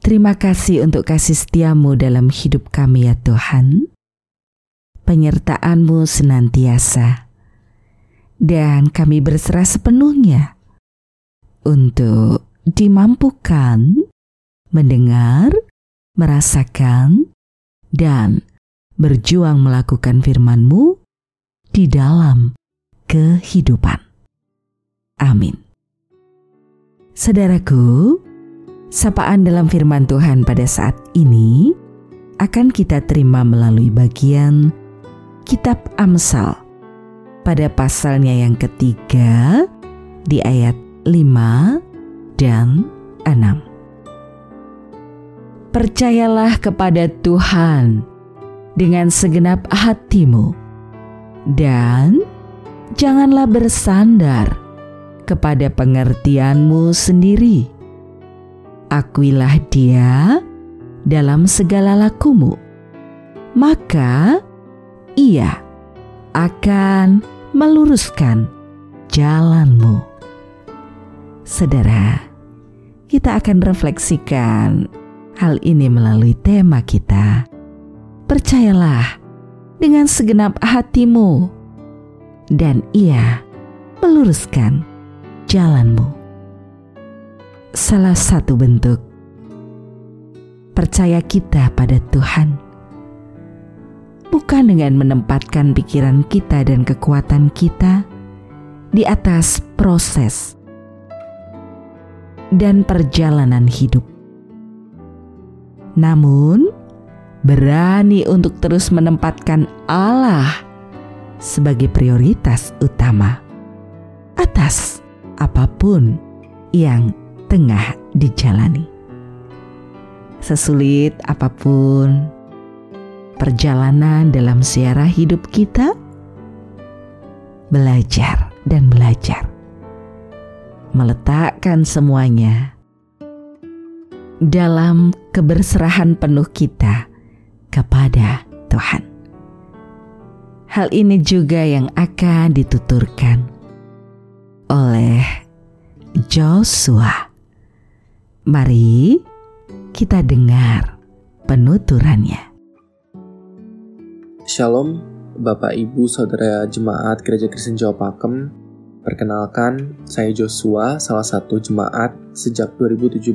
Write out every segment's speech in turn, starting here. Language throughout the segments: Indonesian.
Terima kasih untuk kasih setiamu dalam hidup kami ya Tuhan. Penyertaanmu senantiasa. Dan kami berserah sepenuhnya untuk dimampukan mendengar, merasakan, dan berjuang melakukan firman-Mu di dalam kehidupan. Amin. Saudaraku, Sapaan dalam firman Tuhan pada saat ini akan kita terima melalui bagian Kitab Amsal pada pasalnya yang ketiga di ayat 5 dan 6. Percayalah kepada Tuhan dengan segenap hatimu dan janganlah bersandar kepada pengertianmu sendiri akuilah dia dalam segala lakumu, maka ia akan meluruskan jalanmu. Saudara, kita akan refleksikan hal ini melalui tema kita. Percayalah dengan segenap hatimu, dan ia meluruskan jalanmu salah satu bentuk percaya kita pada Tuhan, bukan dengan menempatkan pikiran kita dan kekuatan kita di atas proses dan perjalanan hidup, namun berani untuk terus menempatkan Allah sebagai prioritas utama atas apa pun yang tengah dijalani. Sesulit apa pun perjalanan dalam siara hidup kita, belajar dan belajar, meletakkan semuanya dalam keberserahan penuh kita kepada Tuhan. Hal ini juga yang akan dituturkan oleh Joshua Mari kita dengar penuturannya. Shalom, Bapak Ibu Saudara Jemaat Gereja Kristen Jawa Pakem. Perkenalkan, saya Joshua, salah satu jemaat sejak 2017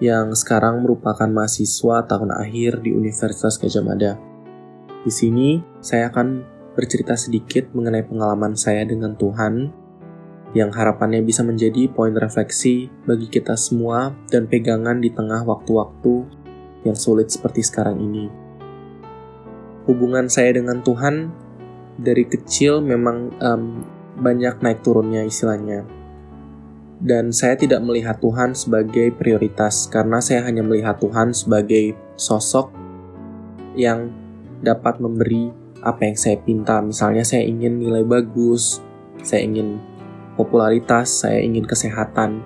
yang sekarang merupakan mahasiswa tahun akhir di Universitas Gajah Mada. Di sini, saya akan bercerita sedikit mengenai pengalaman saya dengan Tuhan yang harapannya bisa menjadi poin refleksi bagi kita semua dan pegangan di tengah waktu-waktu yang sulit seperti sekarang ini. Hubungan saya dengan Tuhan dari kecil memang um, banyak naik turunnya istilahnya. Dan saya tidak melihat Tuhan sebagai prioritas karena saya hanya melihat Tuhan sebagai sosok yang dapat memberi apa yang saya pinta. Misalnya saya ingin nilai bagus, saya ingin popularitas, saya ingin kesehatan.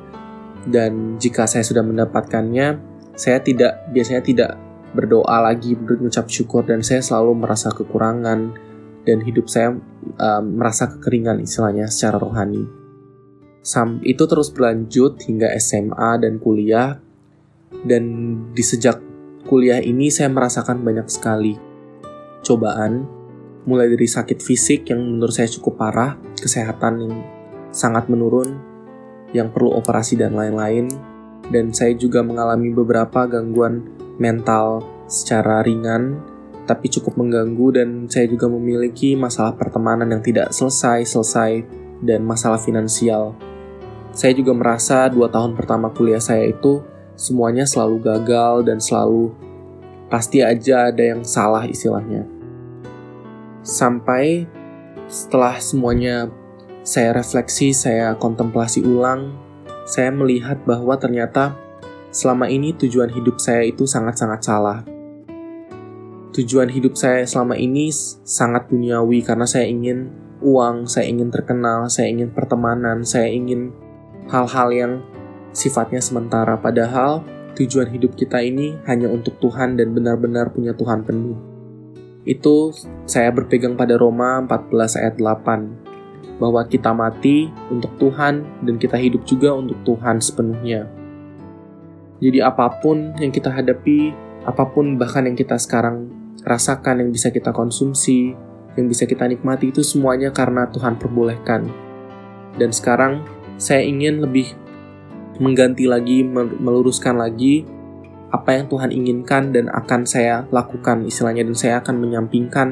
Dan jika saya sudah mendapatkannya, saya tidak biasanya tidak berdoa lagi, berucap syukur dan saya selalu merasa kekurangan dan hidup saya um, merasa kekeringan istilahnya secara rohani. Sam, itu terus berlanjut hingga SMA dan kuliah dan di sejak kuliah ini saya merasakan banyak sekali cobaan mulai dari sakit fisik yang menurut saya cukup parah, kesehatan yang sangat menurun, yang perlu operasi dan lain-lain. Dan saya juga mengalami beberapa gangguan mental secara ringan, tapi cukup mengganggu dan saya juga memiliki masalah pertemanan yang tidak selesai-selesai dan masalah finansial. Saya juga merasa dua tahun pertama kuliah saya itu semuanya selalu gagal dan selalu pasti aja ada yang salah istilahnya. Sampai setelah semuanya saya refleksi, saya kontemplasi ulang, saya melihat bahwa ternyata selama ini tujuan hidup saya itu sangat-sangat salah. tujuan hidup saya selama ini sangat duniawi karena saya ingin uang, saya ingin terkenal, saya ingin pertemanan, saya ingin hal-hal yang sifatnya sementara. Padahal tujuan hidup kita ini hanya untuk Tuhan dan benar-benar punya Tuhan penuh. Itu saya berpegang pada Roma 14 ayat 8 bahwa kita mati untuk Tuhan dan kita hidup juga untuk Tuhan sepenuhnya. Jadi apa pun yang kita hadapi, apa pun bahkan yang kita sekarang rasakan yang bisa kita konsumsi, yang bisa kita nikmati itu semuanya karena Tuhan perbolehkan. Dan sekarang saya ingin lebih mengganti lagi, meluruskan lagi apa yang Tuhan inginkan dan akan saya lakukan istilahnya dan saya akan menyampingkan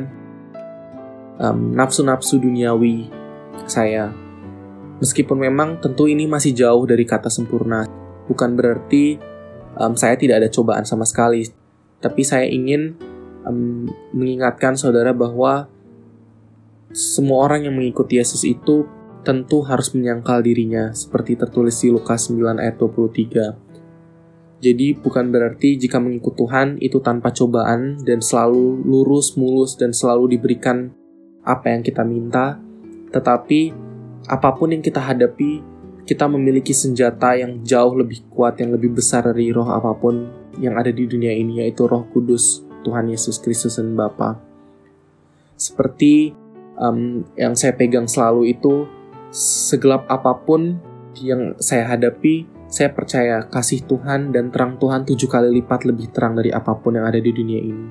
um, nafsu-nafsu duniawi saya. Meskipun memang tentu ini masih jauh dari kata sempurna, bukan berarti um, saya tidak ada cobaan sama sekali, tapi saya ingin um, mengingatkan saudara bahwa semua orang yang mengikuti Yesus itu tentu harus menyangkal dirinya, seperti tertulis di Lukas 9 ayat 23. Jadi bukan berarti jika mengikut Tuhan itu tanpa cobaan dan selalu lurus, mulus, dan selalu diberikan apa yang kita minta, tetapi apa pun yang kita hadapi, kita memiliki senjata yang jauh lebih kuat, yang lebih besar dari roh apa pun yang ada di dunia ini, yaitu roh kudus Tuhan Yesus Kristus dan Bapa. Seperti um, yang saya pegang selalu itu segelap apa pun yang saya hadapi, saya percaya kasih Tuhan dan terang Tuhan tujuh kali lipat lebih terang dari apa pun yang ada di dunia ini.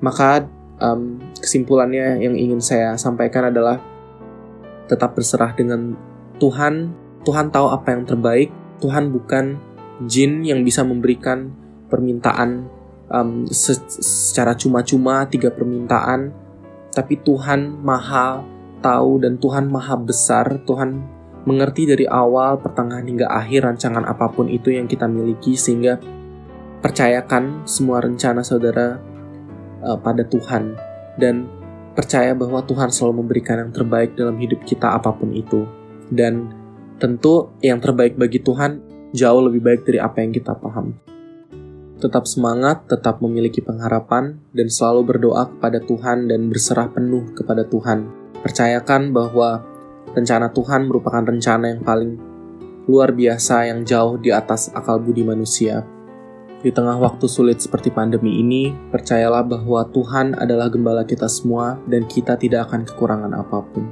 Maka um, kesimpulannya yang ingin saya sampaikan adalah tetap berserah dengan Tuhan. Tuhan tahu apa yang terbaik. Tuhan bukan jin yang bisa memberikan permintaan um, secara cuma-cuma tiga permintaan tapi Tuhan maha tahu dan Tuhan maha besar, Tuhan mengerti dari awal, pertengahan hingga akhir rancangan apa pun itu yang kita miliki sehingga percayakan semua rencana saudara uh, pada Tuhan dan percaya bahwa Tuhan selalu memberikan yang terbaik dalam hidup kita apa pun itu dan tentu yang terbaik bagi Tuhan jauh lebih baik dari apa yang kita paham tetap semangat, tetap memiliki pengharapan, dan selalu berdoa kepada Tuhan dan berserah penuh kepada Tuhan. Percayakan bahwa rencana Tuhan merupakan rencana yang paling luar biasa yang jauh di atas akal budi manusia. Di tengah waktu sulit seperti pandemi ini, percayalah bahwa Tuhan adalah gembala kita semua dan kita tidak akan kekurangan apa pun.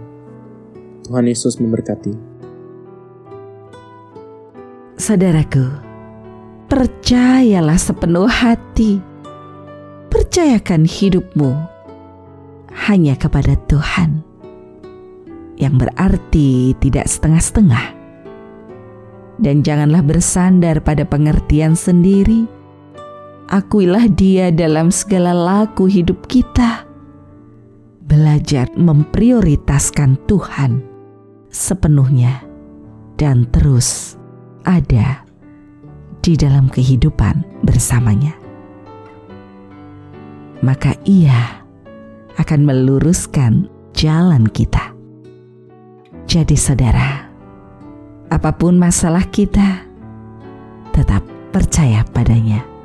Tuhan Yesus memberkati. Saudaraku, percayalah sepenuh hati. Percayakan hidupmu hanya kepada Tuhan, yang berarti tidak setengah-setengah. Dan janganlah bersandar pada pengertian sendiri. Akuilah Dia dalam segala laku hidup kita. Belajar memprioritaskan Tuhan sepenuhnya dan terus ada di dalam kehidupan bersamanya. Maka ia akan meluruskan jalan kita. Jadi saudara, apa pun masalah kita, tetap percaya padanya.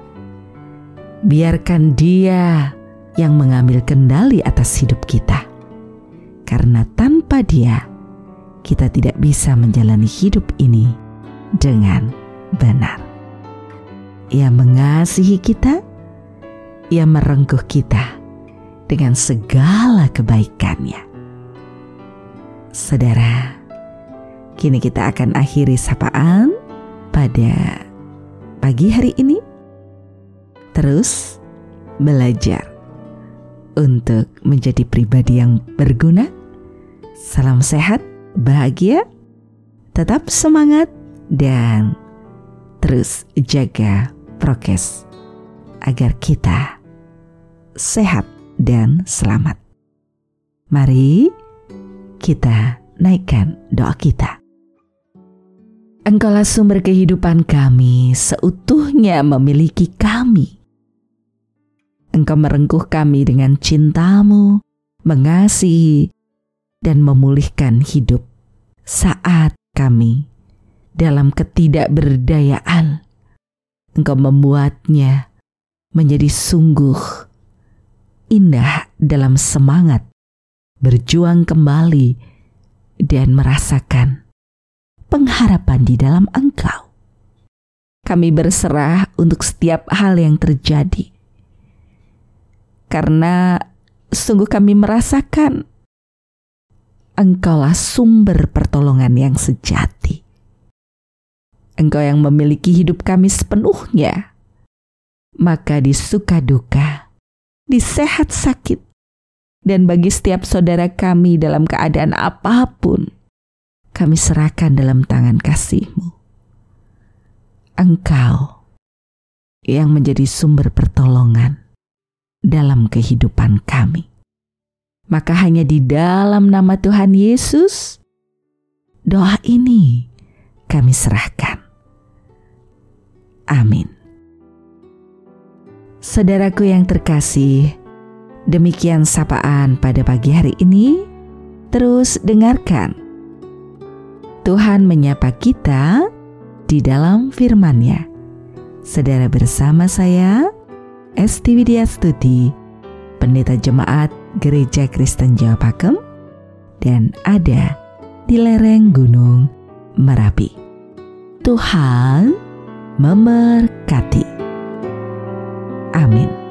Biarkan dia yang mengambil kendali atas hidup kita. Karena tanpa dia, kita tidak bisa menjalani hidup ini dengan benar. Ia mengasihi kita, Ia merengkuh kita dengan segala kebaikannya. Saudara, kini kita akan akhiri sapaan pada pagi hari ini. Terus belajar untuk menjadi pribadi yang berguna. Salam sehat, bahagia, tetap semangat, dan terus jaga prokes agar kita sehat dan selamat. Mari kita naikkan doa kita. Engkaulah sumber kehidupan kami, seutuhnya memiliki kami. Engkau merengkuh kami dengan cintamu, mengasihi, dan memulihkan hidup saat kami dalam ketidakberdayaan engkau membuatnya menjadi sungguh indah dalam semangat berjuang kembali dan merasakan pengharapan di dalam Engkau. Kami berserah untuk setiap hal yang terjadi, karena sungguh kami merasakan Engkaulah sumber pertolongan yang sejati. Engkau yang memiliki hidup kami sepenuhnya, maka di suka duka, di sehat sakit, dan bagi setiap saudara kami dalam keadaan apa pun, kami serahkan dalam tangan kasih-Mu. Engkau yang menjadi sumber pertolongan dalam kehidupan kami. Maka hanya di dalam nama Tuhan Yesus, doa ini kami serahkan. Amin. Saudaraku yang terkasih, Demikian sapaan pada pagi hari ini. Terus dengarkan. Tuhan menyapa kita di dalam firman-Nya. Saudara bersama saya, Esti Widya Pendeta Jemaat Gereja Kristen Jawa Pakem, dan ada di lereng Gunung Merapi. Tuhan memberkati. Amin.